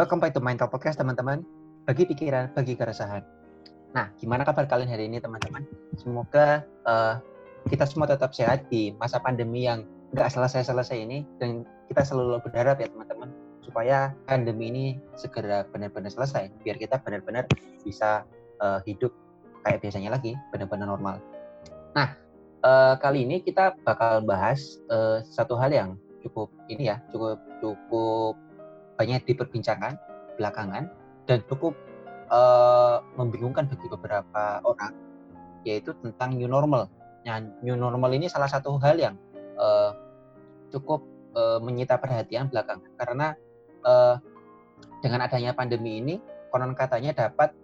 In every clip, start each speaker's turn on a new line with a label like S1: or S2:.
S1: Welcome back to Mental Podcast teman-teman. Bagi pikiran, bagi keresahan. Nah, gimana kabar kalian hari ini teman-teman? Semoga uh, kita semua tetap sehat di masa pandemi yang nggak selesai-selesai ini dan kita selalu berharap ya teman-teman supaya pandemi ini segera benar-benar selesai biar kita benar-benar bisa uh, hidup kayak biasanya lagi benar-benar normal. Nah, uh, kali ini kita bakal bahas uh, satu hal yang cukup ini ya, cukup cukup banyak diperbincangkan belakangan dan cukup uh, membingungkan bagi beberapa orang yaitu tentang new normal. Nah, new normal ini salah satu hal yang uh, cukup uh, menyita perhatian belakangan karena uh, dengan adanya pandemi ini konon katanya dapat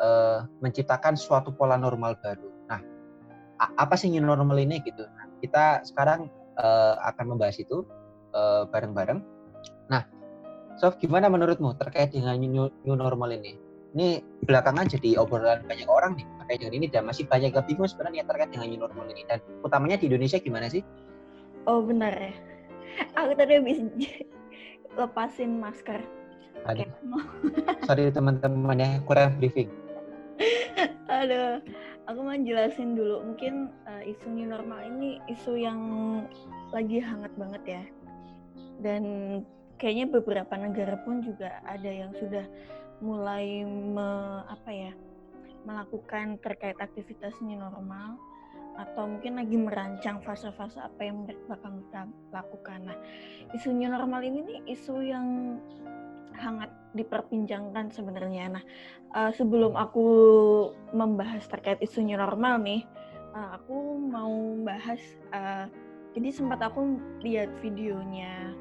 S1: uh, menciptakan suatu pola normal baru. Nah, apa sih new normal ini gitu? Nah, kita sekarang uh, akan membahas itu bareng-bareng. Uh, nah, Sof, gimana menurutmu terkait dengan new, new normal ini? Ini belakangan jadi obrolan banyak orang nih terkait dengan ini dan masih banyak yang bingung sebenarnya terkait dengan new normal ini dan utamanya di Indonesia gimana sih?
S2: Oh benar ya. Aku tadi habis lepasin masker.
S1: Aduh. Okay. Sorry teman-teman ya kurang briefing.
S2: Aduh, aku mau jelasin dulu. Mungkin uh, isu new normal ini isu yang lagi hangat banget ya. Dan kayaknya beberapa negara pun juga ada yang sudah mulai me, apa ya melakukan terkait aktivitas new normal atau mungkin lagi merancang fase-fase apa yang mereka bakal lakukan. Nah, isu new normal ini nih isu yang hangat diperbincangkan sebenarnya. Nah, uh, sebelum aku membahas terkait isu new normal nih, uh, aku mau bahas. Uh, jadi sempat aku lihat videonya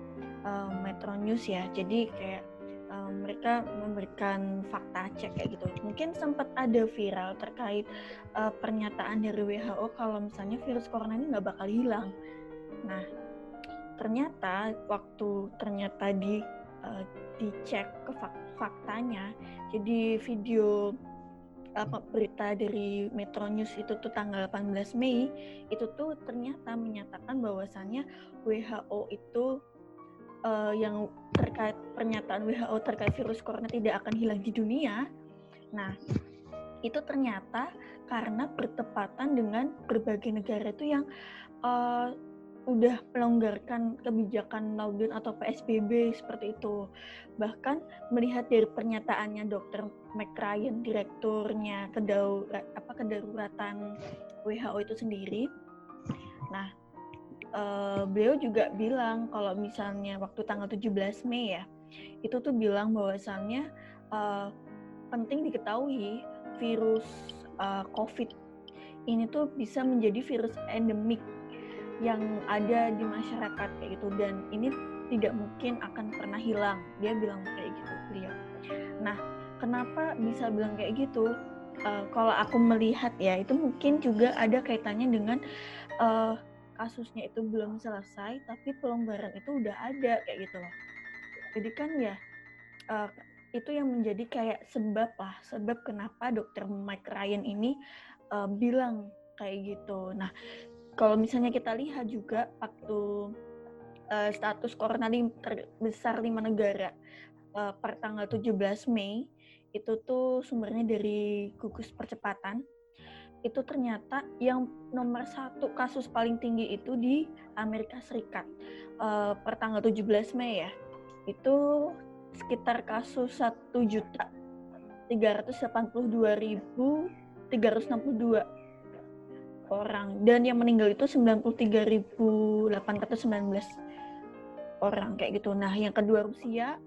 S2: uh, Metro News ya. Jadi kayak uh, mereka memberikan fakta cek kayak gitu. Mungkin sempat ada viral terkait uh, pernyataan dari WHO kalau misalnya virus corona ini nggak bakal hilang. Nah, ternyata waktu ternyata di uh, dicek ke fak faktanya, jadi video apa berita dari Metro News itu tuh tanggal 18 Mei itu tuh ternyata menyatakan bahwasannya WHO itu uh, yang terkait pernyataan WHO terkait virus corona tidak akan hilang di dunia. Nah, itu ternyata karena bertepatan dengan berbagai negara itu yang uh, udah melonggarkan kebijakan lockdown atau PSBB seperti itu. Bahkan melihat dari pernyataannya Dr. McRyan, direkturnya kedaur apa kedaruratan WHO itu sendiri. Nah, uh, beliau juga bilang kalau misalnya waktu tanggal 17 Mei ya, itu tuh bilang bahwasannya uh, penting diketahui virus uh, COVID ini tuh bisa menjadi virus endemik yang ada di masyarakat kayak gitu dan ini tidak mungkin akan pernah hilang. Dia bilang kayak gitu beliau. Nah, kenapa bisa bilang kayak gitu? Uh, kalau aku melihat ya itu mungkin juga ada kaitannya dengan uh, kasusnya itu belum selesai tapi pelonggaran itu udah ada kayak gitu loh. Jadi kan ya uh, itu yang menjadi kayak sebab lah sebab kenapa dokter Mike Ryan ini uh, bilang kayak gitu. Nah kalau misalnya kita lihat juga waktu uh, status corona terbesar lima negara uh, per tanggal 17 Mei itu tuh sumbernya dari gugus percepatan itu ternyata yang nomor satu kasus paling tinggi itu di Amerika Serikat uh, per tanggal 17 Mei ya itu sekitar kasus 1 juta 382.362 orang dan yang meninggal itu 93.819 orang kayak gitu. Nah, yang kedua Rusia,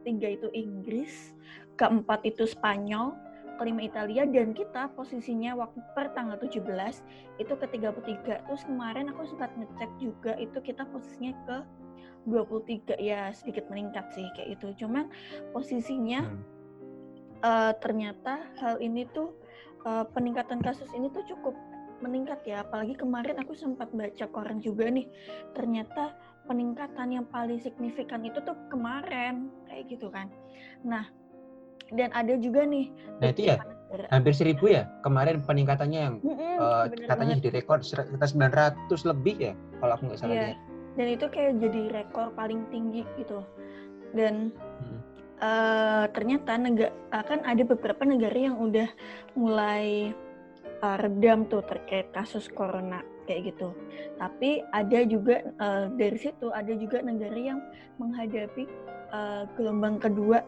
S2: ketiga itu Inggris, keempat itu Spanyol, kelima Italia dan kita posisinya waktu per tanggal 17 itu ke 33 terus kemarin aku sempat ngecek juga itu kita posisinya ke 23 ya sedikit meningkat sih kayak itu cuman posisinya hmm. uh, ternyata hal ini tuh uh, peningkatan kasus ini tuh cukup meningkat ya. Apalagi kemarin aku sempat baca koran juga nih ternyata peningkatan yang paling signifikan itu tuh kemarin kayak gitu kan. Nah dan ada juga nih
S1: nah itu ya hampir seribu ya kemarin peningkatannya yang mm-hmm, uh, katanya banget. jadi rekor sekitar 900 lebih ya kalau aku nggak salah yeah.
S2: dan itu kayak jadi rekor paling tinggi gitu dan hmm. uh, ternyata negara akan ada beberapa negara yang udah mulai uh, redam tuh terkait kasus corona kayak gitu. Tapi ada juga uh, dari situ ada juga negara yang menghadapi uh, gelombang kedua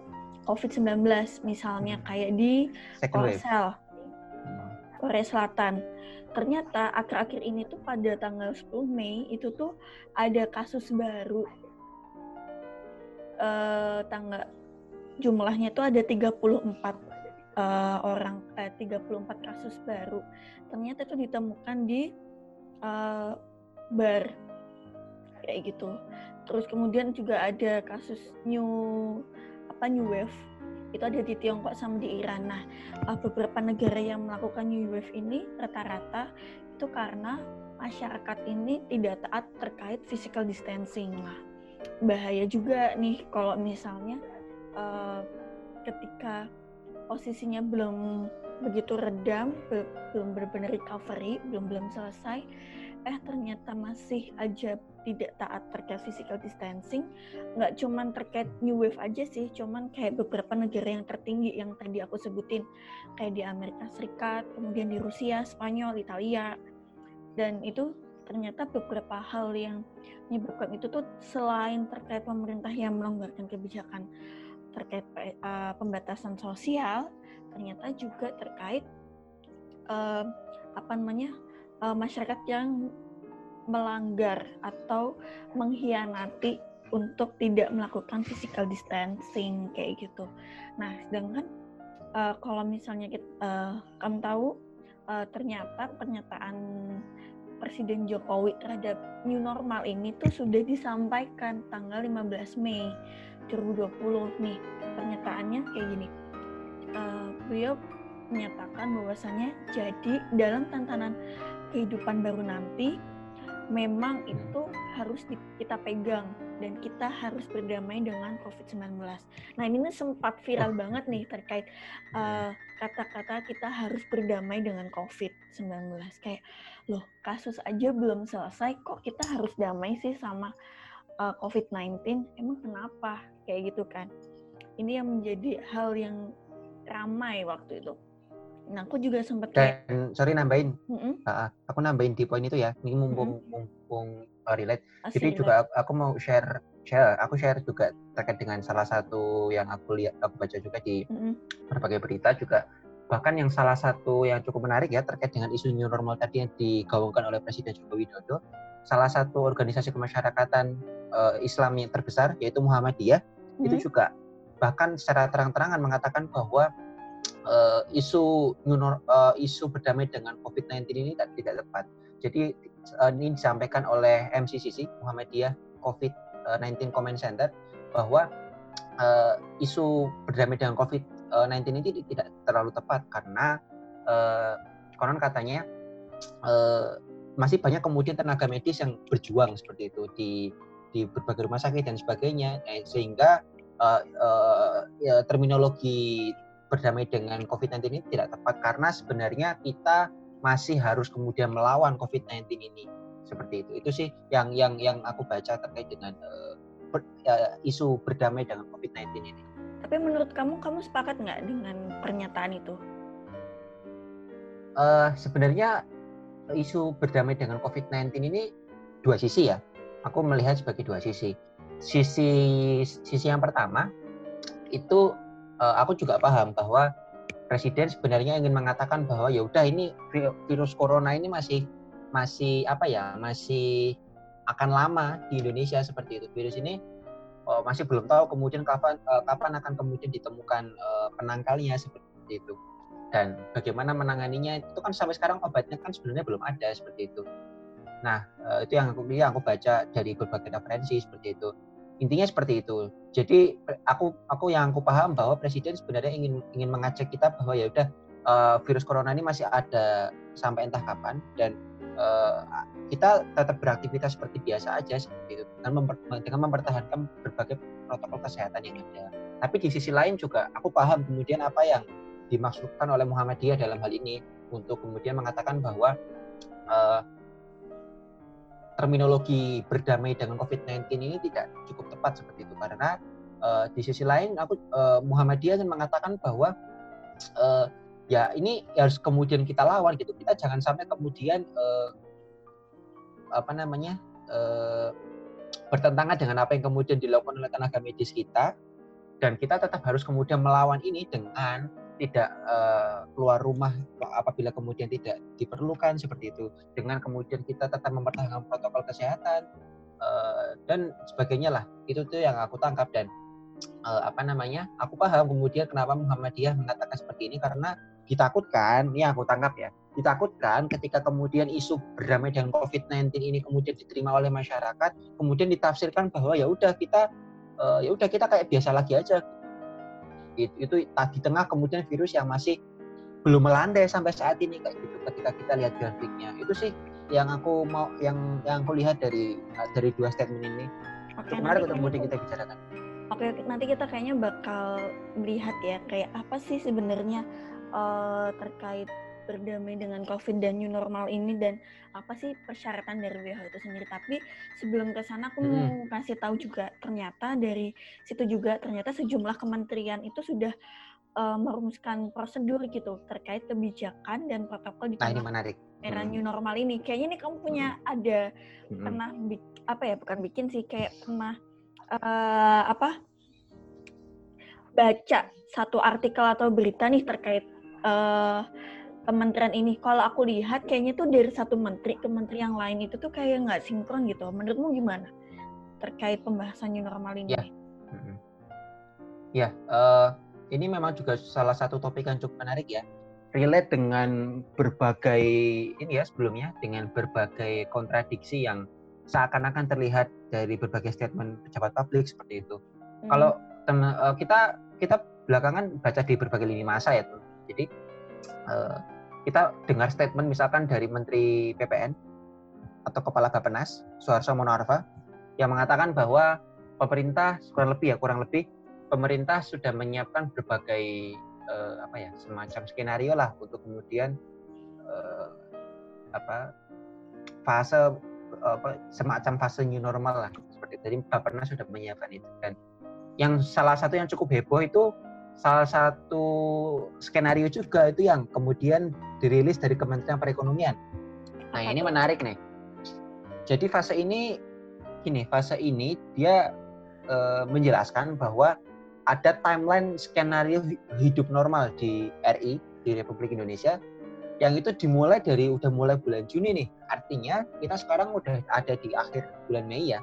S2: COVID-19 misalnya hmm. kayak di Korsel, hmm. Korea Selatan. Ternyata akhir-akhir ini tuh pada tanggal 10 Mei itu tuh ada kasus baru uh, tanggal jumlahnya tuh ada 34 uh, orang eh, 34 kasus baru. Ternyata itu ditemukan di uh, bar kayak gitu. Terus kemudian juga ada kasus new apa new wave itu ada di Tiongkok sama di Iran. Nah, uh, beberapa negara yang melakukan new wave ini rata-rata itu karena masyarakat ini tidak taat terkait physical distancing. Nah, bahaya juga nih kalau misalnya uh, ketika posisinya belum begitu redam, belum benar-benar recovery, belum belum selesai, eh ternyata masih aja tidak taat terkait physical distancing. Nggak cuman terkait new wave aja sih, cuman kayak beberapa negara yang tertinggi yang tadi aku sebutin, kayak di Amerika Serikat, kemudian di Rusia, Spanyol, Italia, dan itu ternyata beberapa hal yang menyebabkan itu tuh selain terkait pemerintah yang melonggarkan kebijakan terkait uh, pembatasan sosial ternyata juga terkait uh, apa namanya uh, masyarakat yang melanggar atau mengkhianati untuk tidak melakukan physical distancing kayak gitu. Nah, sedangkan uh, kalau misalnya kita, uh, kamu tahu uh, ternyata pernyataan Presiden Jokowi terhadap new normal ini tuh sudah disampaikan tanggal 15 Mei 2020 nih pernyataannya kayak gini uh, beliau menyatakan bahwasannya jadi dalam tantangan kehidupan baru nanti memang hmm. itu harus di, kita pegang dan kita harus berdamai dengan COVID-19. Nah ini sempat viral banget nih terkait eh, kata-kata uh, kita harus berdamai dengan COVID-19. Kayak loh kasus aja belum selesai kok kita harus damai sih sama uh, eh, COVID-19 emang kenapa kayak gitu kan ini yang menjadi hal yang ramai waktu itu nah aku juga sempat
S1: kayak Dan, sorry nambahin mm -hmm. uh, aku nambahin di poin itu ya ini mumpung mm -hmm. mumpung uh, relate Asli jadi relate. juga aku, aku mau share share aku share juga terkait dengan salah satu yang aku lihat aku baca juga di mm -hmm. berbagai berita juga bahkan yang salah satu yang cukup menarik ya terkait dengan isu new normal tadi yang digaungkan oleh Presiden Joko Widodo salah satu organisasi kemasyarakatan uh, Islam yang terbesar yaitu Muhammadiyah hmm. itu juga bahkan secara terang-terangan mengatakan bahwa uh, isu uh, isu berdamai dengan COVID-19 ini tidak tepat. Jadi uh, ini disampaikan oleh MCCC Muhammadiyah COVID-19 Comment Center bahwa uh, isu berdamai dengan COVID-19 ini tidak terlalu tepat karena uh, konon katanya uh, masih banyak kemudian tenaga medis yang berjuang seperti itu di di berbagai rumah sakit dan sebagainya eh, sehingga uh, uh, ya, terminologi berdamai dengan COVID-19 ini tidak tepat karena sebenarnya kita masih harus kemudian melawan COVID-19 ini seperti itu itu sih yang yang yang aku baca terkait dengan uh, ber, uh, isu berdamai dengan COVID-19 ini.
S2: Tapi menurut kamu kamu sepakat nggak dengan pernyataan itu?
S1: Uh, sebenarnya isu berdamai dengan COVID-19 ini dua sisi ya. Aku melihat sebagai dua sisi. Sisi sisi yang pertama itu uh, aku juga paham bahwa presiden sebenarnya ingin mengatakan bahwa ya udah ini virus corona ini masih masih apa ya masih akan lama di Indonesia seperti itu virus ini uh, masih belum tahu kemudian kapan uh, kapan akan kemudian ditemukan uh, penangkalnya seperti itu dan bagaimana menanganinya itu kan sampai sekarang obatnya kan sebenarnya belum ada seperti itu. Nah itu yang aku yang aku baca dari berbagai referensi seperti itu. Intinya seperti itu. Jadi aku aku yang aku paham bahwa presiden sebenarnya ingin ingin mengajak kita bahwa ya udah uh, virus corona ini masih ada sampai entah kapan dan uh, kita tetap beraktivitas seperti biasa aja seperti itu dengan, memper, dengan mempertahankan berbagai protokol kesehatan yang ada. Tapi di sisi lain juga aku paham kemudian apa yang dimaksudkan oleh Muhammadiyah dalam hal ini untuk kemudian mengatakan bahwa uh, terminologi berdamai dengan COVID-19 ini tidak cukup tepat seperti itu. Karena uh, di sisi lain aku uh, Muhammadiyah kan mengatakan bahwa uh, ya ini harus kemudian kita lawan gitu. Kita jangan sampai kemudian uh, apa namanya uh, bertentangan dengan apa yang kemudian dilakukan oleh tenaga medis kita. Dan kita tetap harus kemudian melawan ini dengan tidak uh, keluar rumah apabila kemudian tidak diperlukan seperti itu. Dengan kemudian kita tetap mempertahankan protokol kesehatan uh, dan sebagainya lah. Itu tuh yang aku tangkap dan uh, apa namanya aku paham kemudian kenapa Muhammadiyah mengatakan seperti ini karena ditakutkan ini aku tangkap ya ditakutkan ketika kemudian isu berdamai dengan COVID-19 ini kemudian diterima oleh masyarakat kemudian ditafsirkan bahwa ya udah kita uh, ya udah kita kayak biasa lagi aja itu itu di tengah kemudian virus yang masih belum melandai sampai saat ini kayak gitu ketika kita lihat grafiknya. Itu sih yang aku mau yang yang aku lihat dari dari dua statement ini. Oke, menarik untuk kemudian kita bicarakan.
S2: Oke, nanti kita kayaknya bakal melihat ya kayak apa sih sebenarnya uh, terkait berdamai dengan COVID dan new normal ini dan apa sih persyaratan dari WHO itu sendiri. Tapi sebelum ke sana aku mau hmm. kasih tahu juga ternyata dari situ juga ternyata sejumlah kementerian itu sudah uh, merumuskan prosedur gitu terkait kebijakan dan protokol di
S1: nah, ini menarik.
S2: era hmm. new normal ini. Kayaknya ini kamu punya ada hmm. pernah apa ya bukan bikin sih kayak pernah uh, apa baca satu artikel atau berita nih terkait uh, kementerian ini. Kalau aku lihat kayaknya tuh dari satu menteri ke menteri yang lain itu tuh kayak nggak sinkron gitu. Menurutmu gimana terkait pembahasan new normal ini?
S1: Ya, ya uh, ini memang juga salah satu topik yang cukup menarik ya. Relate dengan berbagai ini ya sebelumnya dengan berbagai kontradiksi yang seakan-akan terlihat dari berbagai statement pejabat publik seperti itu. Hmm. Kalau uh, kita kita belakangan baca di berbagai lini masa ya tuh. Jadi uh, kita dengar statement misalkan dari Menteri PPN atau Kepala Bapenas, Suharso Monoarfa, yang mengatakan bahwa pemerintah kurang lebih ya kurang lebih pemerintah sudah menyiapkan berbagai uh, apa ya semacam skenario lah untuk kemudian uh, apa fase apa semacam fase new normal lah seperti itu. Jadi Bapenas sudah menyiapkan itu dan yang salah satu yang cukup heboh itu salah satu skenario juga itu yang kemudian dirilis dari Kementerian Perekonomian. Nah ini menarik nih. Jadi fase ini, gini fase ini dia e, menjelaskan bahwa ada timeline skenario hidup normal di RI di Republik Indonesia yang itu dimulai dari udah mulai bulan Juni nih. Artinya kita sekarang udah ada di akhir bulan Mei ya.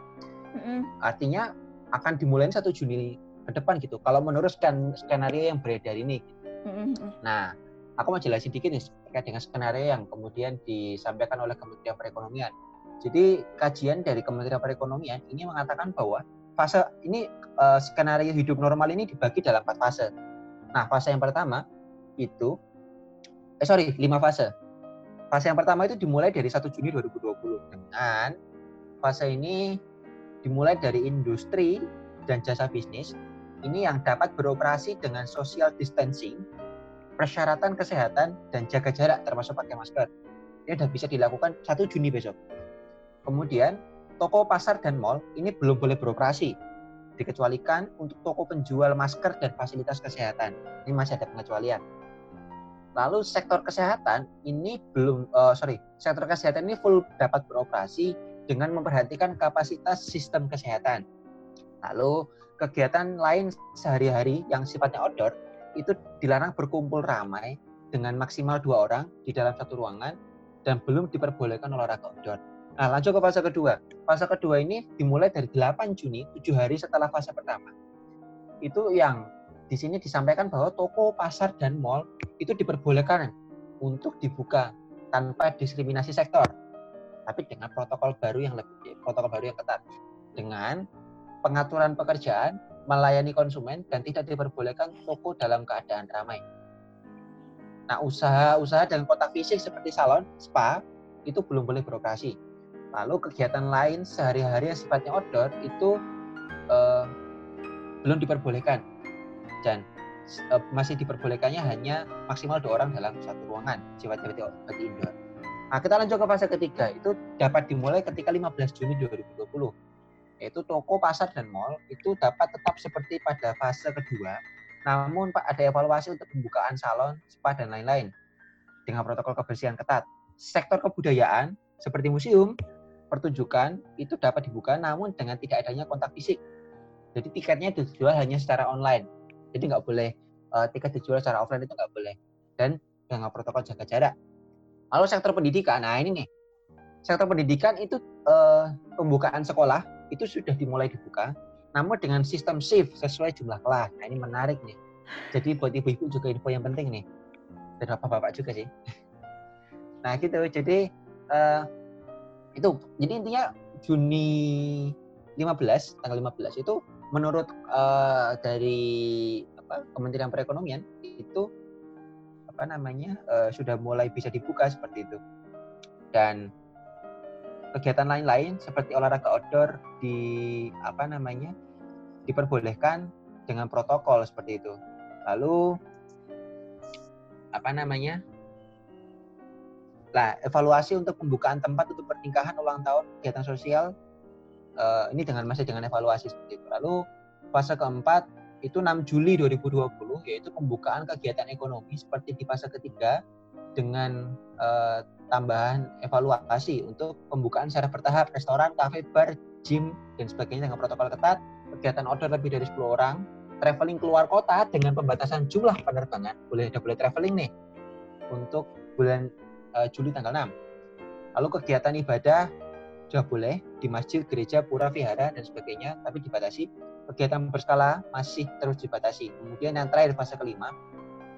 S1: Mm -hmm. Artinya akan dimulai satu Juni ke depan gitu. Kalau menurut sken skenario yang beredar ini. Mm-hmm. Nah, aku mau jelasin dikit nih terkait dengan skenario yang kemudian disampaikan oleh Kementerian Perekonomian. Jadi kajian dari Kementerian Perekonomian ini mengatakan bahwa fase ini uh, skenario hidup normal ini dibagi dalam empat fase. Nah, fase yang pertama itu eh sorry, lima fase. Fase yang pertama itu dimulai dari 1 Juni 2020 dengan fase ini dimulai dari industri dan jasa bisnis ini yang dapat beroperasi dengan social distancing, persyaratan kesehatan, dan jaga jarak termasuk pakai masker. Ini sudah bisa dilakukan 1 Juni besok. Kemudian, toko pasar dan mall ini belum boleh beroperasi. Dikecualikan untuk toko penjual masker dan fasilitas kesehatan. Ini masih ada pengecualian. Lalu sektor kesehatan ini belum, uh, sorry, sektor kesehatan ini full dapat beroperasi dengan memperhatikan kapasitas sistem kesehatan. Lalu kegiatan lain sehari-hari yang sifatnya outdoor itu dilarang berkumpul ramai dengan maksimal dua orang di dalam satu ruangan dan belum diperbolehkan olahraga outdoor. Nah, lanjut ke fase kedua. Fase kedua ini dimulai dari 8 Juni, tujuh hari setelah fase pertama. Itu yang di sini disampaikan bahwa toko, pasar, dan mall itu diperbolehkan untuk dibuka tanpa diskriminasi sektor. Tapi dengan protokol baru yang lebih protokol baru yang ketat. Dengan pengaturan pekerjaan, melayani konsumen, dan tidak diperbolehkan toko dalam keadaan ramai. Nah, usaha-usaha dan kota fisik seperti salon, spa, itu belum boleh beroperasi. Lalu kegiatan lain sehari-hari yang sifatnya outdoor itu eh, belum diperbolehkan. Dan eh, masih diperbolehkannya hanya maksimal dua orang dalam satu ruangan, sifatnya berarti indoor. Nah, kita lanjut ke fase ketiga, itu dapat dimulai ketika 15 Juni 2020 yaitu toko, pasar, dan mall itu dapat tetap seperti pada fase kedua, namun ada evaluasi untuk pembukaan salon, spa, dan lain-lain dengan protokol kebersihan ketat. Sektor kebudayaan seperti museum, pertunjukan itu dapat dibuka namun dengan tidak adanya kontak fisik. Jadi tiketnya dijual hanya secara online. Jadi nggak boleh uh, tiket dijual secara offline itu nggak boleh. Dan dengan protokol jaga jarak. Lalu sektor pendidikan, nah ini nih. Sektor pendidikan itu uh, pembukaan sekolah itu sudah dimulai dibuka, namun dengan sistem shift sesuai jumlah kelas. Nah ini menarik nih. Jadi buat ibu-ibu juga info yang penting nih dan bapak-bapak juga sih. Nah gitu, jadi uh, itu, jadi intinya Juni 15, tanggal 15 itu menurut uh, dari apa, Kementerian Perekonomian itu apa namanya uh, sudah mulai bisa dibuka seperti itu. Dan kegiatan lain-lain seperti olahraga outdoor di apa namanya diperbolehkan dengan protokol seperti itu. Lalu apa namanya Nah, evaluasi untuk pembukaan tempat untuk pernikahan ulang tahun kegiatan sosial uh, ini dengan masih dengan evaluasi seperti itu. Lalu fase keempat itu 6 Juli 2020 yaitu pembukaan kegiatan ekonomi seperti di fase ketiga dengan uh, tambahan evaluasi untuk pembukaan secara bertahap restoran, kafe, bar, gym dan sebagainya dengan protokol ketat, kegiatan outdoor lebih dari 10 orang, traveling keluar kota dengan pembatasan jumlah penerbangan, boleh ada boleh traveling nih untuk bulan uh, Juli tanggal 6. Lalu kegiatan ibadah sudah boleh di masjid, gereja, pura, vihara dan sebagainya, tapi dibatasi. Kegiatan berskala masih terus dibatasi. Kemudian yang terakhir fase kelima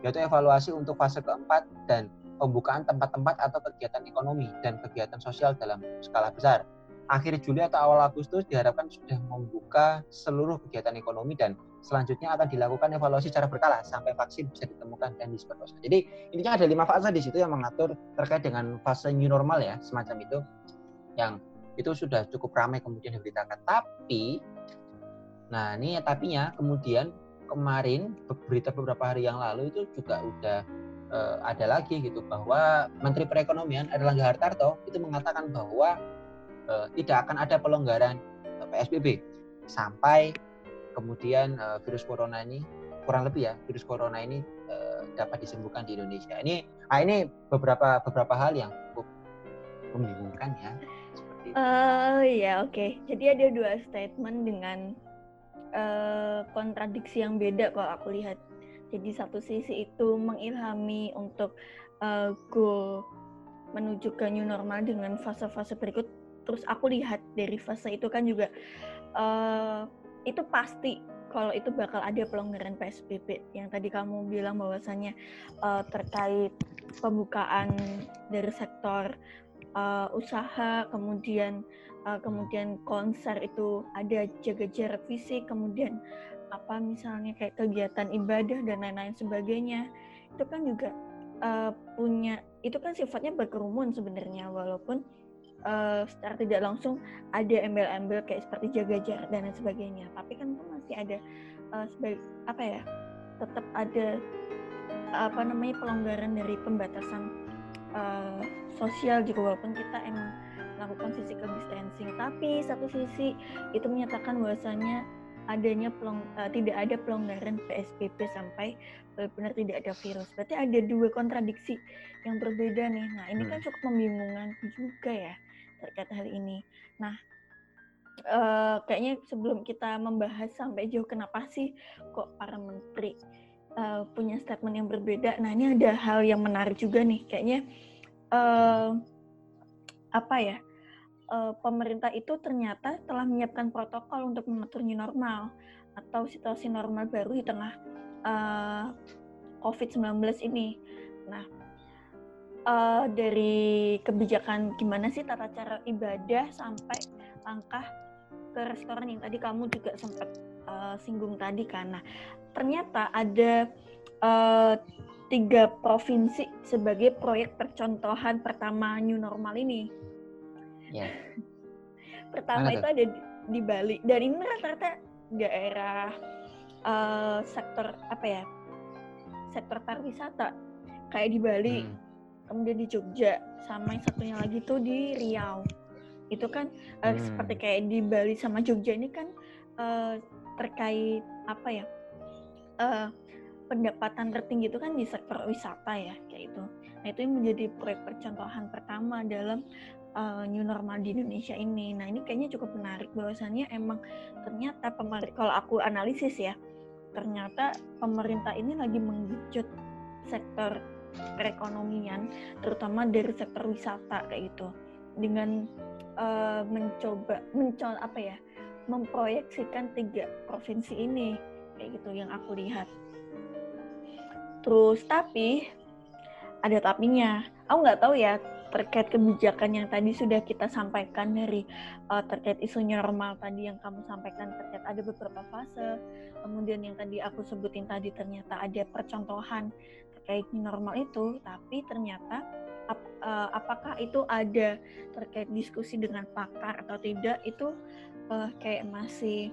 S1: yaitu evaluasi untuk fase keempat dan pembukaan tempat-tempat atau kegiatan ekonomi dan kegiatan sosial dalam skala besar akhir Juli atau awal Agustus diharapkan sudah membuka seluruh kegiatan ekonomi dan selanjutnya akan dilakukan evaluasi secara berkala sampai vaksin bisa ditemukan dan disebarluaskan. Jadi intinya ada lima fase di situ yang mengatur terkait dengan fase new normal ya semacam itu yang itu sudah cukup ramai kemudian diberitakan. Tapi nah ini ya tapinya kemudian kemarin berita beberapa hari yang lalu itu juga udah uh, ada lagi gitu bahwa Menteri Perekonomian Erlangga Hartarto itu mengatakan bahwa uh, tidak akan ada pelonggaran uh, eh, PSBB sampai kemudian uh, virus corona ini kurang lebih ya virus corona ini uh, dapat disembuhkan di Indonesia. Ini ah ini beberapa beberapa hal yang cukup membingungkan ya.
S2: Itu. Uh, ya oke. Okay. Jadi ada dua statement dengan uh, kontradiksi yang beda kalau aku lihat. Jadi satu sisi itu mengilhami untuk uh, go menuju ke new normal dengan fase-fase berikut. Terus aku lihat dari fase itu kan juga uh, itu pasti kalau itu bakal ada pelonggaran PSBB yang tadi kamu bilang bahwasannya uh, terkait pembukaan dari sektor uh, usaha kemudian uh, kemudian konser itu ada jaga jarak fisik kemudian apa misalnya kayak kegiatan ibadah dan lain-lain sebagainya itu kan juga uh, punya itu kan sifatnya berkerumun sebenarnya walaupun uh, secara tidak langsung ada embel-embel kayak seperti jaga jarak dan lain sebagainya. Tapi kan itu masih ada uh, sebagai apa ya? Tetap ada apa namanya pelonggaran dari pembatasan uh, sosial gitu walaupun kita emang melakukan physical distancing. Tapi satu sisi itu menyatakan bahwasanya adanya pelong, uh, tidak ada pelonggaran PSBB sampai benar-benar tidak ada virus. Berarti ada dua kontradiksi yang berbeda nih. Nah ini kan hmm. cukup membingungkan juga ya terkait hal ini. Nah, uh, kayaknya sebelum kita membahas sampai jauh kenapa sih kok para menteri uh, punya statement yang berbeda. Nah, ini ada hal yang menarik juga nih. Kayaknya uh, apa ya? Uh, pemerintah itu ternyata telah menyiapkan protokol untuk mengatur new normal atau situasi normal baru di tengah uh, COVID-19 ini. Nah, uh, dari kebijakan gimana sih tata cara ibadah sampai langkah ke restoran yang tadi kamu juga sempat uh, singgung tadi kan. Nah, ternyata ada uh, tiga provinsi sebagai proyek percontohan pertama new normal ini. Ya. Pertama Mana itu ada di, di Bali dan ini rata-rata daerah uh, sektor apa ya? Sektor pariwisata kayak di Bali. Hmm kemudian di Jogja, sama yang satunya lagi tuh di Riau. itu kan uh, hmm. seperti kayak di Bali sama Jogja ini kan uh, terkait apa ya uh, pendapatan tertinggi itu kan di sektor wisata ya kayak itu. Nah itu yang menjadi proyek percontohan pertama dalam uh, new normal di Indonesia ini. Nah ini kayaknya cukup menarik bahwasannya emang ternyata pemerintah kalau aku analisis ya ternyata pemerintah ini lagi menggenjot sektor perekonomian terutama dari sektor wisata kayak gitu. Dengan uh, mencoba mencoba apa ya memproyeksikan tiga provinsi ini kayak gitu yang aku lihat. Terus tapi ada tapinya. Aku nggak tahu ya terkait kebijakan yang tadi sudah kita sampaikan dari uh, terkait isu normal tadi yang kamu sampaikan terkait ada beberapa fase kemudian yang tadi aku sebutin tadi ternyata ada percontohan terkait normal itu tapi ternyata ap, uh, apakah itu ada terkait diskusi dengan pakar atau tidak itu uh, kayak masih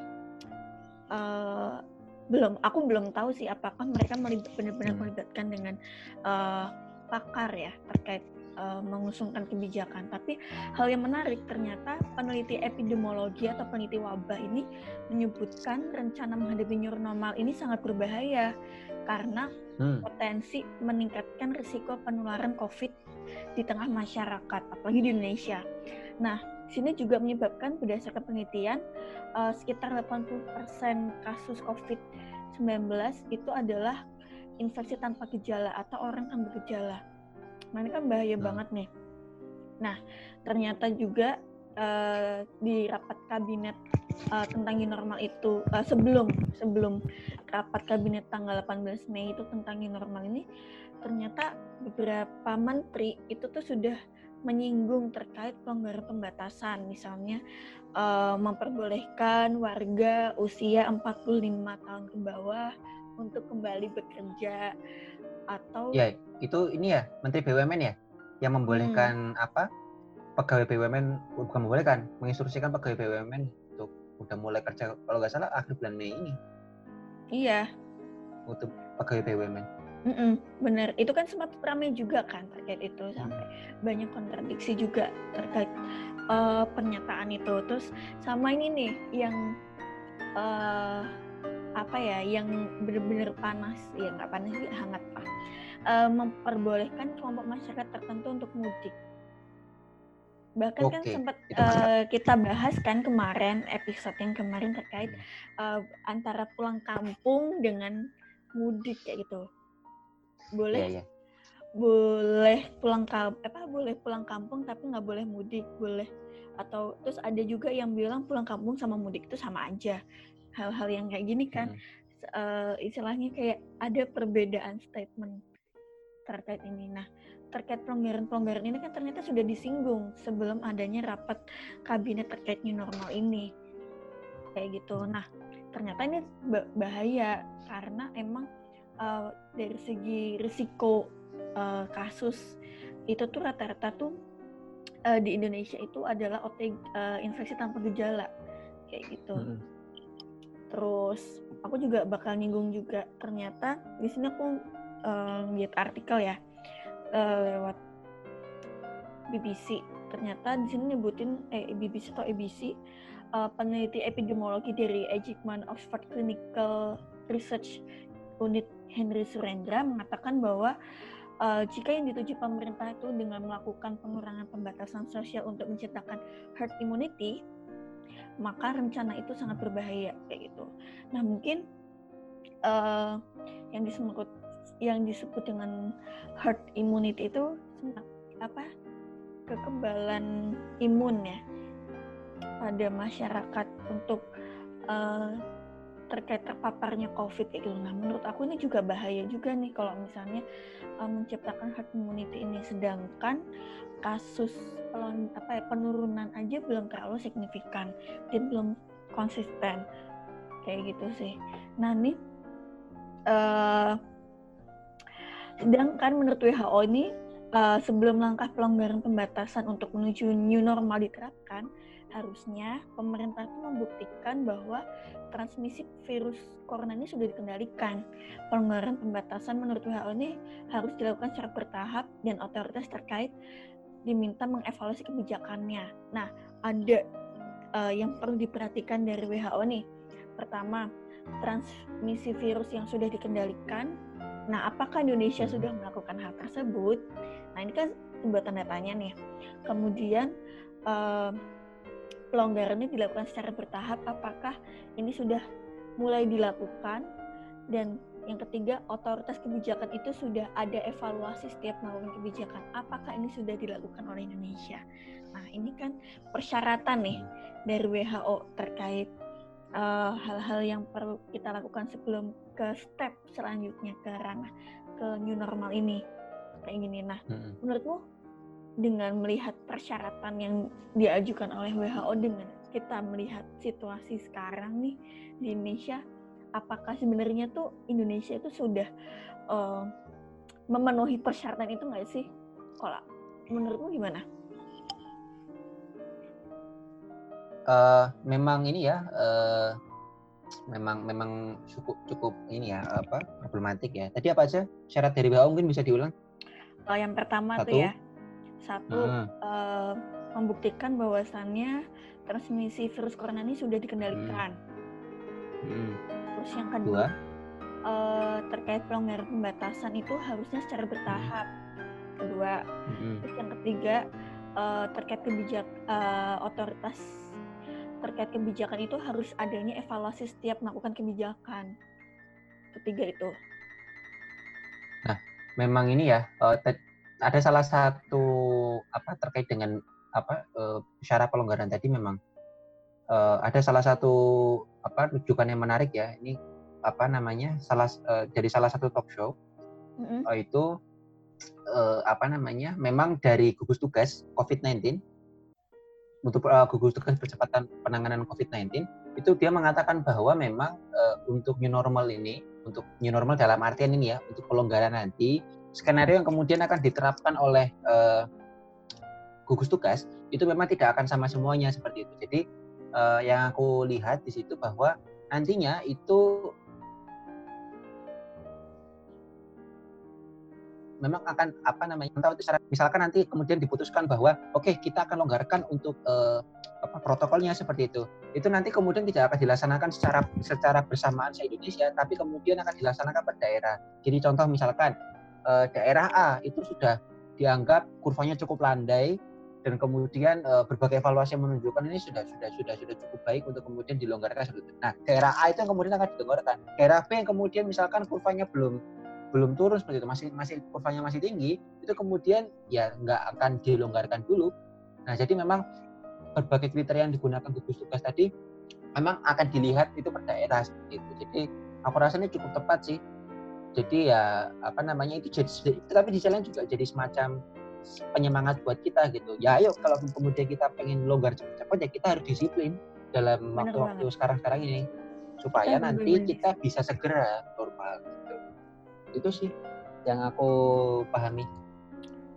S2: uh, belum aku belum tahu sih apakah mereka benar-benar hmm. melibatkan dengan uh, pakar ya terkait uh, mengusungkan kebijakan. Tapi hal yang menarik ternyata peneliti epidemiologi atau peneliti wabah ini menyebutkan rencana menghadapi new normal ini sangat berbahaya karena hmm. potensi meningkatkan risiko penularan COVID di tengah masyarakat, apalagi di Indonesia. Nah, sini juga menyebabkan berdasarkan penelitian uh, sekitar 80% kasus COVID-19 itu adalah infeksi tanpa gejala atau orang tanpa gejala. Nah ini kan bahaya hmm. banget nih. Nah ternyata juga uh, di rapat kabinet uh, tentang new normal itu uh, sebelum sebelum rapat kabinet tanggal 18 Mei itu tentang new normal ini ternyata beberapa menteri itu tuh sudah menyinggung terkait pelonggaran pembatasan misalnya uh, memperbolehkan warga usia 45 tahun ke bawah untuk kembali bekerja atau
S1: ya itu ini ya Menteri BUMN ya yang membolehkan hmm. apa pegawai BUMN bukan membolehkan menginstruksikan pegawai BUMN untuk udah mulai kerja kalau nggak salah akhir bulan Mei ini.
S2: Iya.
S1: Untuk pegawai BUMN
S2: mm -mm, bener. Itu kan sempat ramai juga kan terkait itu sampai hmm. banyak kontradiksi juga terkait uh, pernyataan itu. Terus sama ini nih yang uh, apa ya yang benar-benar panas ya nggak panas sih hangat lah. Uh, memperbolehkan kelompok masyarakat tertentu untuk mudik. Bahkan okay. kan sempat uh, kita bahas kan kemarin episode yang kemarin terkait uh, antara pulang kampung dengan mudik kayak gitu. Boleh? Yeah, yeah. boleh pulang kampung apa boleh pulang kampung tapi nggak boleh mudik boleh. Atau terus ada juga yang bilang pulang kampung sama mudik itu sama aja hal-hal yang kayak gini kan hmm. uh, istilahnya kayak ada perbedaan statement terkait ini. Nah, terkait pelonggaran-pelonggaran ini kan ternyata sudah disinggung sebelum adanya rapat kabinet terkait new normal ini. Kayak gitu. Nah, ternyata ini bahaya karena emang uh, dari segi risiko uh, kasus itu tuh rata-rata tuh uh, di Indonesia itu adalah OTG, uh, infeksi tanpa gejala kayak gitu. -hmm terus aku juga bakal nyinggung juga. Ternyata di sini aku uh, lihat artikel ya uh, lewat BBC ternyata di sini nyebutin eh BBC atau ABC uh, peneliti epidemiologi dari Ejikman Oxford Clinical Research Unit Henry Surendra mengatakan bahwa uh, jika yang dituju pemerintah itu dengan melakukan pengurangan pembatasan sosial untuk menciptakan herd immunity maka rencana itu sangat berbahaya kayak gitu. Nah mungkin uh, yang disebut yang disebut dengan herd immunity itu apa kekebalan imun ya pada masyarakat untuk uh, terkait terpaparnya COVID gitu. Nah, menurut aku ini juga bahaya juga nih kalau misalnya uh, menciptakan herd immunity ini, sedangkan kasus pelon, apa ya, penurunan aja belum terlalu signifikan, dia belum konsisten kayak gitu sih. Nah, nih uh, sedangkan menurut WHO ini uh, sebelum langkah pelonggaran pembatasan untuk menuju new normal diterapkan, harusnya pemerintah itu membuktikan bahwa transmisi virus corona ini sudah dikendalikan. Pelonggaran pembatasan menurut WHO ini harus dilakukan secara bertahap dan otoritas terkait diminta mengevaluasi kebijakannya. Nah, ada uh, yang perlu diperhatikan dari WHO nih. Pertama, transmisi virus yang sudah dikendalikan. Nah, apakah Indonesia hmm. sudah melakukan hal tersebut? Nah, ini kan sebuah tanda tanya nih. Kemudian uh, pelonggaran ini dilakukan secara bertahap. Apakah ini sudah mulai dilakukan? Dan yang ketiga, otoritas kebijakan itu sudah ada evaluasi setiap melakukan kebijakan. Apakah ini sudah dilakukan oleh Indonesia? Nah, ini kan persyaratan nih dari WHO terkait eh, hal-hal uh, yang perlu kita lakukan sebelum ke step selanjutnya ke ranah ke new normal ini kayak gini. Nah, hmm. menurutmu dengan melihat persyaratan yang diajukan oleh WHO dengan kita melihat situasi sekarang nih di Indonesia, apakah sebenarnya tuh Indonesia itu sudah uh, memenuhi persyaratan itu nggak sih? Kalau menurutmu gimana?
S1: Uh, memang ini ya, uh, memang memang cukup cukup ini ya apa problematik ya. Tadi apa aja syarat dari WHO mungkin bisa diulang?
S2: Uh, yang pertama satu. tuh ya, satu hmm. uh, membuktikan bahwasannya transmisi virus corona ini sudah dikendalikan. Hmm. Hmm. Terus yang kedua, uh, terkait pelonggaran pembatasan itu harusnya secara bertahap. Kedua, hmm. terus yang ketiga uh, terkait kebijak uh, otoritas terkait kebijakan itu harus adanya evaluasi setiap melakukan kebijakan. Ketiga itu.
S1: Nah, memang ini ya uh, ada salah satu apa terkait dengan apa uh, syarat pelonggaran tadi memang uh, ada salah satu apa rujukan yang menarik ya. Ini apa namanya salah uh, jadi salah satu talk show mm-hmm. uh, itu uh, apa namanya memang dari gugus tugas COVID-19 untuk uh, gugus tugas percepatan penanganan COVID-19 itu dia mengatakan bahwa memang uh, untuk new normal ini, untuk new normal dalam artian ini ya, untuk pelonggaran nanti, skenario yang kemudian akan diterapkan oleh uh, gugus tugas itu memang tidak akan sama semuanya seperti itu. Jadi uh, yang aku lihat di situ bahwa nantinya itu memang akan apa namanya tahu itu syarat misalkan nanti kemudian diputuskan bahwa oke okay, kita akan longgarkan untuk uh, apa protokolnya seperti itu itu nanti kemudian tidak akan dilaksanakan secara secara bersamaan se Indonesia tapi kemudian akan dilaksanakan per daerah jadi contoh misalkan uh, daerah A itu sudah dianggap kurvanya cukup landai dan kemudian uh, berbagai evaluasi yang menunjukkan ini sudah sudah sudah sudah cukup baik untuk kemudian dilonggarkan. Nah, daerah A itu yang kemudian akan dilonggarkan. Daerah B yang kemudian misalkan kurvanya belum belum turun seperti itu masih masih kurvanya masih tinggi itu kemudian ya nggak akan dilonggarkan dulu nah jadi memang berbagai kriteria yang digunakan gugus tugas tadi memang akan dilihat itu per daerah seperti itu jadi aku rasa ini cukup tepat sih jadi ya apa namanya itu jadi tapi di jalan juga jadi semacam penyemangat buat kita gitu. Ya ayo kalau kemudian kita pengen longgar cepat-cepat ya kita harus disiplin dalam waktu-waktu sekarang-sekarang ini. Supaya nanti kita bisa segera normal itu sih yang aku pahami.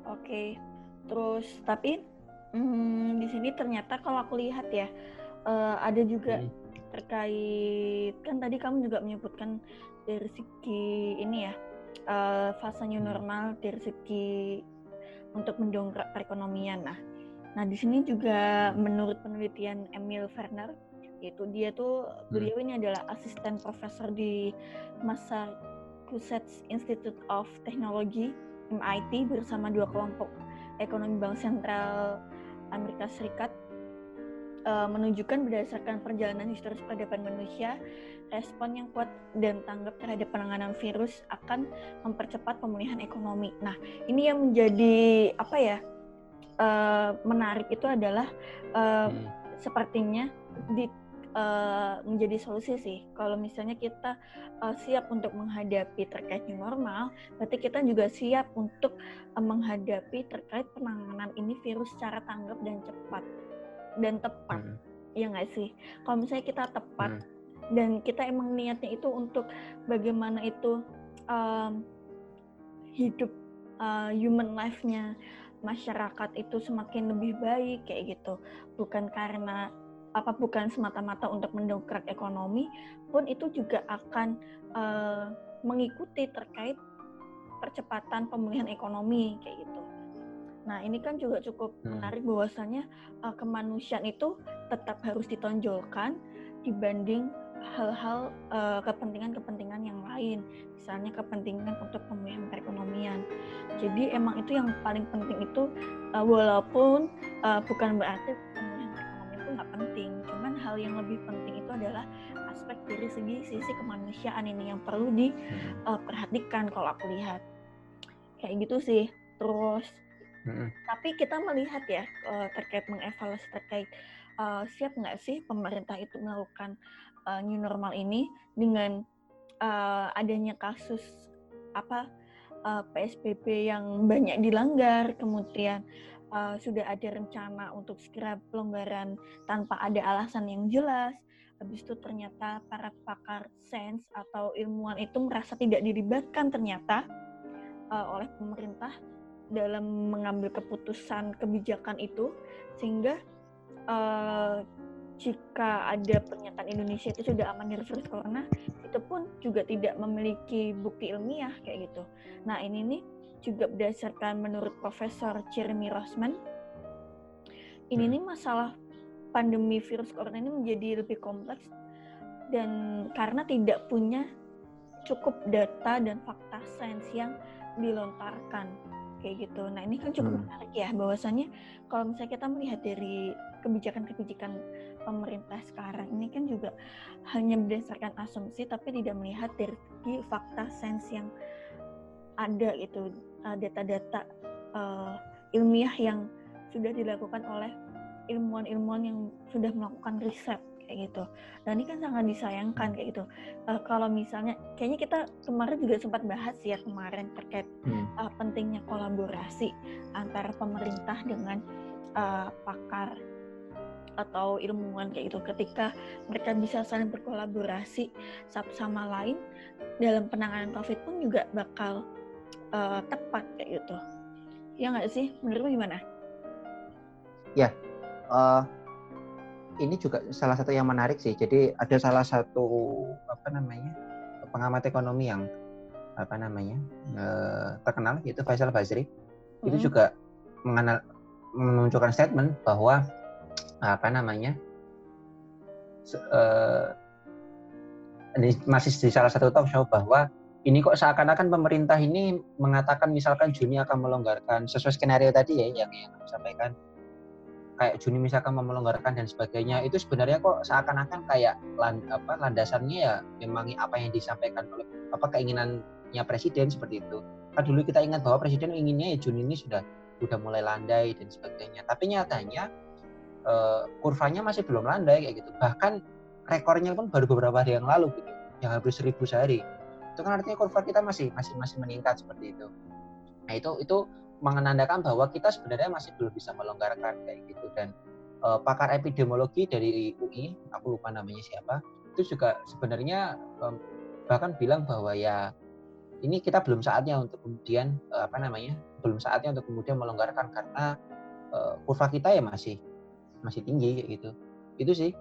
S2: Oke. Terus tapi hmm, di sini ternyata kalau aku lihat ya uh, ada juga hmm. terkait kan tadi kamu juga menyebutkan dari segi ini ya uh, fase new hmm. normal dari segi untuk mendongkrak perekonomian nah nah di sini juga menurut penelitian Emil Werner yaitu dia tuh hmm. beliau ini adalah asisten profesor di masa Massachusetts Institute of Technology MIT bersama dua kelompok ekonomi bank sentral Amerika Serikat uh, menunjukkan berdasarkan perjalanan historis peradaban manusia respon yang kuat dan tanggap terhadap penanganan virus akan mempercepat pemulihan ekonomi. Nah, ini yang menjadi apa ya uh, menarik itu adalah uh, hmm. sepertinya di uh, menjadi solusi sih. Kalau misalnya kita uh, siap untuk menghadapi terkait new normal, berarti kita juga siap untuk uh, menghadapi terkait penanganan ini virus secara tanggap dan cepat dan tepat. Hmm. Ya nggak sih? Kalau misalnya kita tepat hmm. Dan kita emang niatnya itu untuk bagaimana itu um, hidup uh, human life-nya masyarakat itu semakin lebih baik kayak gitu bukan karena apa bukan semata-mata untuk mendongkrak ekonomi pun itu juga akan uh, mengikuti terkait percepatan pemulihan ekonomi kayak gitu. Nah, ini kan juga cukup
S1: Hmm.
S2: menarik bahwasannya uh, kemanusiaan itu tetap harus ditonjolkan dibanding hal-hal uh, kepentingan-kepentingan yang lain, misalnya kepentingan untuk pemulihan perekonomian. Jadi emang itu yang paling penting itu uh, walaupun uh, bukan berarti pemulihan perekonomian itu nggak penting, cuman hal yang lebih penting itu adalah aspek dari segi sisi kemanusiaan ini yang perlu
S1: Hmm.
S2: diperhatikan kalau aku lihat kayak gitu sih. Terus
S1: Hmm.
S2: tapi kita melihat ya eh, terkait mengevaluasi terkait eh, siap nggak sih pemerintah itu melakukan eh, new normal ini dengan eh, adanya kasus apa eh, PSBB yang banyak dilanggar, kemudian eh, sudah ada rencana untuk segera pelonggaran tanpa ada alasan yang jelas. Habis itu ternyata para pakar sains atau ilmuwan itu merasa tidak dilibatkan ternyata eh, oleh pemerintah dalam mengambil keputusan kebijakan itu sehingga eh, jika ada pernyataan Indonesia itu sudah aman dari virus corona itu pun juga tidak memiliki bukti ilmiah kayak gitu. Nah ini nih juga berdasarkan menurut Profesor Jeremy Rossman ini
S1: Hmm.
S2: nih masalah pandemi virus corona ini menjadi lebih kompleks dan karena tidak punya cukup data dan fakta sains yang dilontarkan kayak gitu. Nah ini kan cukup
S1: Hmm.
S2: menarik ya bahwasannya kalau misalnya kita melihat dari kebijakan-kebijakan pemerintah sekarang ini kan juga hanya berdasarkan asumsi tapi tidak melihat dari segi fakta sains yang ada gitu uh, data-data uh, ilmiah yang sudah dilakukan oleh ilmuwan-ilmuwan yang sudah melakukan riset kayak gitu. Dan ini kan sangat disayangkan kayak gitu. Uh, kalau misalnya, kayaknya kita kemarin juga sempat bahas ya kemarin terkait
S1: Hmm.
S2: uh, pentingnya kolaborasi antara pemerintah dengan uh, pakar atau ilmuwan kayak gitu ketika mereka bisa saling berkolaborasi satu sama lain dalam penanganan COVID pun juga bakal uh, tepat kayak gitu. Ya nggak sih? Menurutmu gimana?
S1: Eh, ini juga salah satu yang menarik sih. Jadi ada salah satu apa namanya pengamat ekonomi yang apa namanya eh, terkenal yaitu Faisal Basri. Itu
S2: Mm.
S1: juga mengenal, menunjukkan statement bahwa apa namanya ini masih di salah satu talk show bahwa ini kok seakan-akan pemerintah ini mengatakan misalkan Juni akan melonggarkan sesuai skenario tadi ya yang yang aku sampaikan. Kayak Juni misalkan mau melonggarkan dan sebagainya itu sebenarnya kok seakan-akan kayak land, apa landasannya ya memang apa yang disampaikan oleh apa keinginannya presiden seperti itu. Kan dulu kita ingat bahwa presiden inginnya ya Juni ini sudah sudah mulai landai dan sebagainya. Tapi nyatanya eh, kurvanya masih belum landai kayak gitu. Bahkan rekornya pun baru beberapa hari yang lalu gitu yang hampir seribu sehari. Itu kan artinya kurva kita masih masih masih meningkat seperti itu. Nah itu itu menandakan bahwa kita sebenarnya masih belum bisa melonggarkan kayak gitu. Dan eh, pakar epidemiologi dari UI aku lupa namanya siapa itu juga sebenarnya em, bahkan bilang bahwa ya ini kita belum saatnya untuk kemudian eh, apa namanya belum saatnya untuk kemudian melonggarkan karena eh, kurva kita ya masih masih tinggi kayak gitu. Itu sih.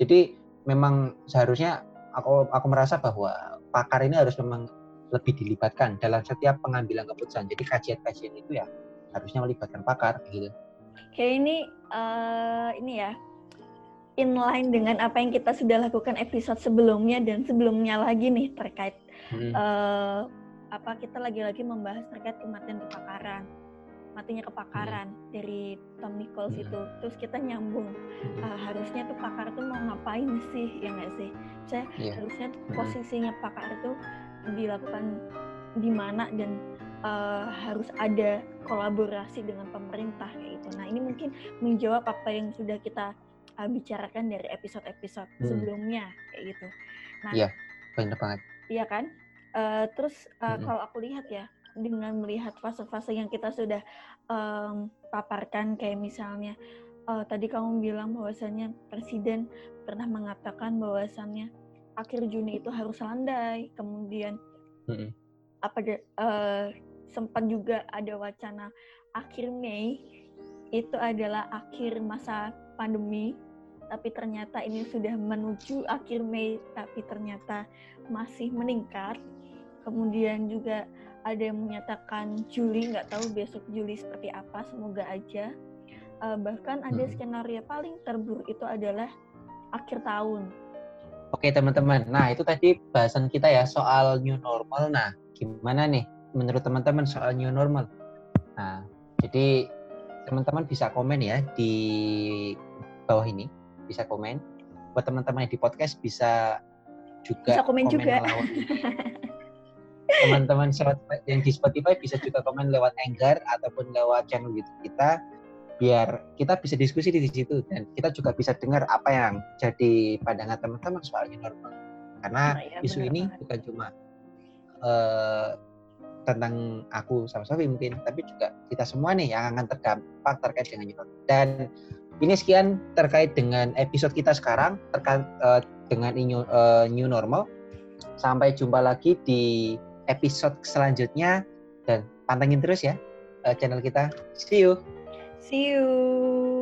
S1: Jadi memang seharusnya aku aku merasa bahwa pakar ini harus memang lebih dilibatkan dalam setiap pengambilan keputusan. Jadi kajian-kajian itu ya harusnya melibatkan pakar gitu.
S2: Kayak ini eh, ini ya inline dengan apa yang kita sudah lakukan episode sebelumnya dan sebelumnya lagi nih terkait
S1: Hmm.
S2: eh, apa kita lagi-lagi membahas terkait kematian kepakaran matinya kepakaran dari Tom Nichols
S1: Hmm.
S2: itu terus kita nyambung
S1: Hmm.
S2: eh, harusnya tuh pakar tuh mau ngapain sih ya nggak sih saya
S1: Iya.
S2: harusnya tuh
S1: Hmm.
S2: posisinya pakar itu dilakukan di mana dan eh, harus ada kolaborasi dengan pemerintah kayak gitu nah ini mungkin menjawab apa yang sudah kita eh, bicarakan dari episode-episode
S1: Hmm.
S2: sebelumnya kayak gitu nah
S1: Iya. benar banget
S2: Iya kan? Eh, terus eh,
S1: Mm-mm.
S2: kalau aku lihat ya, dengan melihat fase-fase yang kita sudah em, paparkan, kayak misalnya eh, tadi kamu bilang bahwasannya presiden pernah mengatakan bahwasannya akhir Juni itu harus landai, kemudian
S1: Mm-mm.
S2: apa eh, sempat juga ada wacana akhir Mei itu adalah akhir masa pandemi tapi ternyata ini sudah menuju akhir Mei tapi ternyata masih meningkat. Kemudian juga ada yang menyatakan Juli, nggak tahu besok Juli seperti apa, semoga aja. Uh, bahkan ada hmm. skenario paling terburuk itu adalah akhir tahun.
S1: Oke teman-teman, nah itu tadi bahasan kita ya soal new normal. Nah, gimana nih menurut teman-teman soal new normal? Nah, jadi teman-teman bisa komen ya di bawah ini, bisa komen. Buat teman-teman yang di podcast bisa juga
S2: bisa komen, komen juga.
S1: teman-teman yang di Spotify bisa juga komen lewat Anchor ataupun lewat channel YouTube kita biar kita bisa diskusi di situ dan kita juga bisa dengar apa yang jadi pandangan teman-teman soal new normal. Karena nah, ya, isu ini banget. bukan cuma uh, tentang aku sama Sofi mungkin tapi juga kita semua nih yang akan terdampak terkait dengan new normal dan ini sekian terkait dengan episode kita sekarang terkait uh, dengan new, uh, new normal. Sampai jumpa lagi di episode selanjutnya dan pantengin terus ya uh, channel kita. See you.
S2: See you.